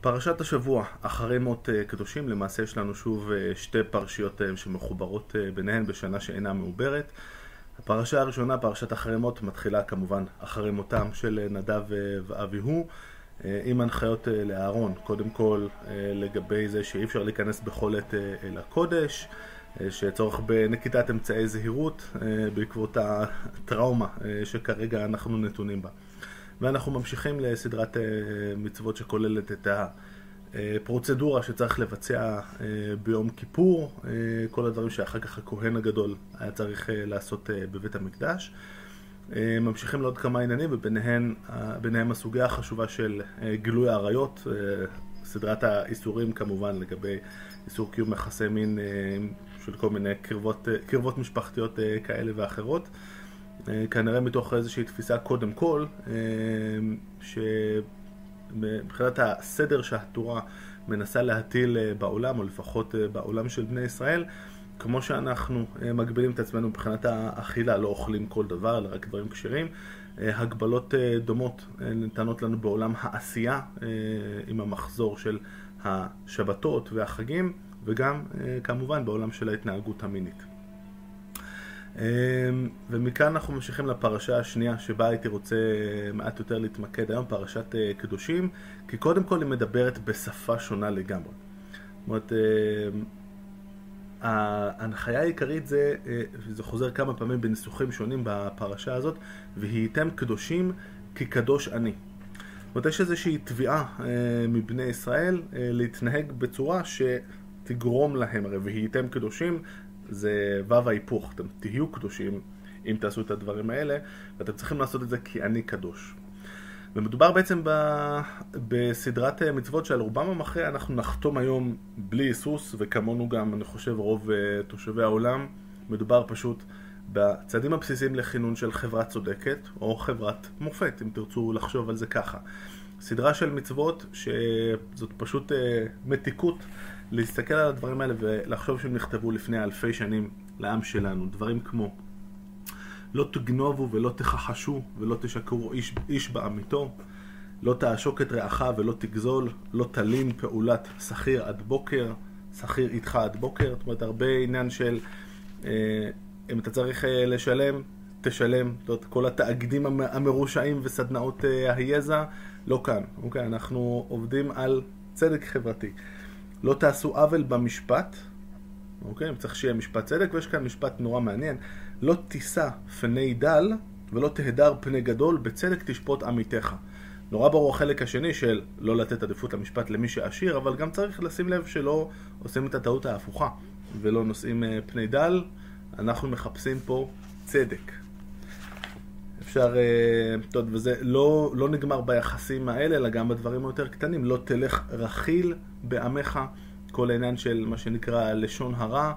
פרשת השבוע, אחרי מות אה, קדושים, למעשה יש לנו שוב אה, שתי פרשיות אה, שמחוברות ביניהן בשנה שאינה מעוברת. הפרשה הראשונה, פרשת אחרי מות, מתחילה כמובן אחרי מותם של נדב ואביהו, עם הנחיות לאהרון, קודם כל לגבי זה שאי אפשר להיכנס בכל עת אל הקודש, שצורך בנקיטת אמצעי זהירות בעקבות הטראומה שכרגע אנחנו נתונים בה. ואנחנו ממשיכים לסדרת אה, מצוות שכוללת את הפרוצדורה שצריך לבצע אה, ביום כיפור, אה, כל הדברים שאחר כך הכהן הגדול היה צריך לעשות בבית המקדש. ממשיכים לעוד כמה עניינים וביניהם הסוגיה החשובה של גילוי העריות, סדרת האיסורים כמובן לגבי איסור קיום יחסי מין של כל מיני קרבות, קרבות משפחתיות כאלה ואחרות. אה, כנראה מתוך איזושהי תפיסה קודם כל, אה, שמבחינת הסדר שהתורה מנסה להטיל אה, בעולם, או לפחות בעולם של בני ישראל, כמו שאנחנו מגבילים את עצמנו מבחינת האכילה, לא אוכלים כל דבר, אלא רק דברים כשרים, הגבלות דומות ניתנות לנו בעולם העשייה, עם המחזור של השבתות והחגים, וגם כמובן בעולם של ההתנהגות המינית. אמ, ומכאן אנחנו ממשיכים לפרשה השנייה שבה הייתי רוצה מעט יותר להתמקד היום, פרשת אה, קדושים, כי קודם כל היא מדברת בשפה שונה לגמרי. זאת אומרת, אמ, ההנחיה העיקרית זה, אה, וזה חוזר כמה פעמים בניסוחים שונים בפרשה הזאת, והייתם קדושים כי קדוש אני. זאת אומרת, יש איזושהי תביעה אה, מבני ישראל להתנהג בצורה שתגרום להם, הרי והייתם קדושים, זה וו ההיפוך, אתם תהיו קדושים אם תעשו את הדברים האלה, ואתם צריכים לעשות את זה כי אני קדוש. ומדובר בעצם ב... בסדרת אה, מצוות שעל רובם המכריע אנחנו נחתום היום בלי היסוס, וכמונו גם, אני חושב, רוב uh, תושבי העולם. מדובר פשוט בצעדים הבסיסיים לכינון של חברה צודקת, או חברת מופת, אם תרצו לחשוב על זה ככה. סדרה של מצוות שזאת פשוט uh, מתיקות להסתכל על הדברים האלה ולחשוב שהם נכתבו לפני אלפי שנים לעם שלנו. דברים כמו לא תגנובו ולא תכחשו ולא תשקרו איש, איש בעמיתו, לא תעשוק את רעך ולא תגזול, לא תלין פעולת שכיר עד בוקר, שכיר איתך עד בוקר. זאת אומרת, הרבה עניין של אה, אם אתה צריך אה, לשלם, תשלם. זאת אומרת, כל התאגידים המרושעים וסדנאות אה, היזע, לא כאן. אוקיי, אנחנו עובדים על צדק חברתי. לא תעשו עוול במשפט, אוקיי? צריך שיהיה משפט צדק, ויש כאן משפט נורא מעניין. לא תישא פני דל ולא תהדר פני גדול, בצדק תשפוט עמיתך. נורא ברור החלק השני של לא לתת עדיפות למשפט למי שעשיר, אבל גם צריך לשים לב שלא עושים את הטעות ההפוכה ולא נושאים אה, פני דל. אנחנו מחפשים פה צדק. אפשר, אה, טוב, וזה לא, לא נגמר ביחסים האלה, אלא גם בדברים היותר קטנים. לא תלך רכיל בעמך, כל העניין של מה שנקרא לשון הרע.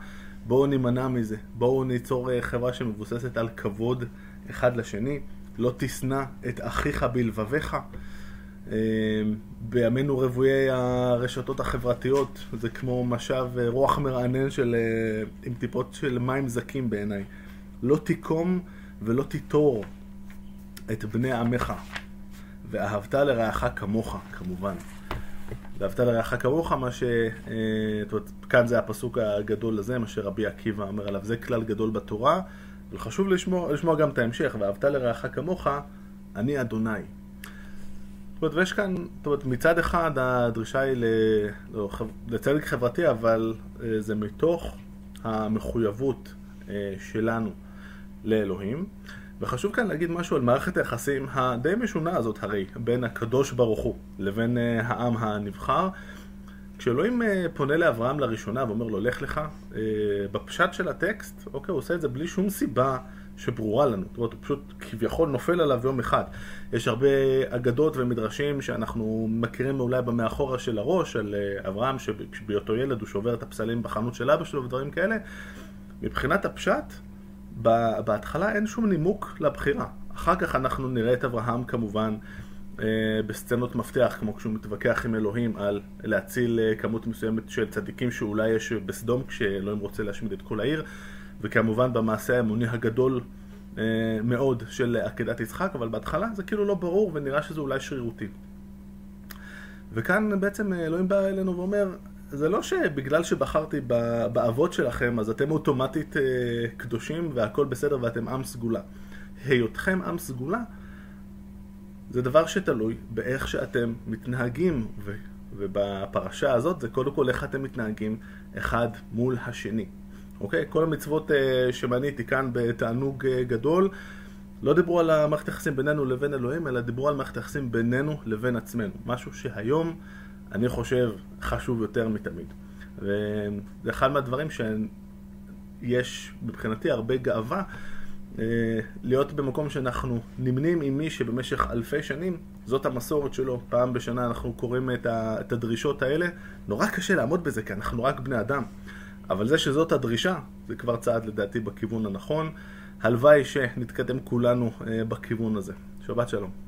בואו נימנע מזה. בואו ניצור אה, חברה שמבוססת על כבוד אחד לשני. לא תשנא את אחיך בלבביך. אה, בימינו רוויי הרשתות החברתיות, זה כמו משב רוח מרענן של, עם טיפות של מים זקים בעיניי. לא תיקום ולא תיטור את בני עמך, ואהבת לרעך כמוך, כמובן. ואהבת לרעך כמוך, מה ש... אה, זאת אומרת, כאן זה הפסוק הגדול הזה, מה שרבי עקיבא אומר עליו, זה כלל גדול בתורה, וחשוב לשמוע, לשמוע גם את ההמשך, ואהבת לרעך כמוך, אני אדוני. זאת אומרת, ויש כאן, זאת אומרת, מצד אחד הדרישה היא לא, לצדק חברתי, אבל אה, זה מתוך המחויבות אה, שלנו לאלוהים. וחשוב כאן להגיד משהו על מערכת היחסים הדי משונה הזאת הרי, בין הקדוש ברוך הוא לבין uh, העם הנבחר. כשאלוהים uh, פונה לאברהם לראשונה ואומר לו, לך לך, uh, בפשט של הטקסט, אוקיי, הוא עושה את זה בלי שום סיבה שברורה לנו. זאת אומרת, הוא פשוט כביכול נופל עליו יום אחד. יש הרבה אגדות ומדרשים שאנחנו מכירים אולי במאחורה של הראש, על אברהם שבהיותו ילד הוא שובר את הפסלים בחנות של אבא שלו ודברים כאלה. מבחינת הפשט, בהתחלה אין שום נימוק לבחירה. אחר כך אנחנו נראה את אברהם כמובן אה, בסצנות מפתח, כמו כשהוא מתווכח עם אלוהים על להציל אה, כמות מסוימת של צדיקים שאולי יש בסדום כשאלוהים רוצה להשמיד את כל העיר, וכמובן במעשה האמוני הגדול אה, מאוד של עקדת יצחק, אבל בהתחלה זה כאילו לא ברור ונראה שזה אולי שרירותי. וכאן בעצם אלוהים בא אלינו ואומר, זה לא שבגלל שבחרתי באבות שלכם, אז אתם אוטומטית קדושים והכל בסדר ואתם עם סגולה. היותכם עם סגולה זה דבר שתלוי באיך שאתם מתנהגים, ו, ובפרשה הזאת זה קודם כל איך אתם מתנהגים אחד מול השני. אוקיי? כל המצוות uh, שמניתי כאן בתענוג uh, גדול, לא דיברו על המערכת היחסים בינינו לבין אלוהים, אלא דיברו על מערכת היחסים בינינו לבין עצמנו. משהו שהיום אני חושב חשוב יותר מתמיד. וזה אחד מהדברים שיש מבחינתי הרבה גאווה אה, להיות במקום שאנחנו נמנים עם מי שבמשך אלפי שנים, זאת המסורת שלו. פעם בשנה אנחנו קוראים את הדרישות האלה. נורא קשה לעמוד בזה, כי אנחנו רק בני אדם. אבל זה שזאת הדרישה, זה כבר צעד לדעתי בכיוון הנכון. הלוואי שנתקדם כולנו אה, בכיוון הזה. שבת שלום.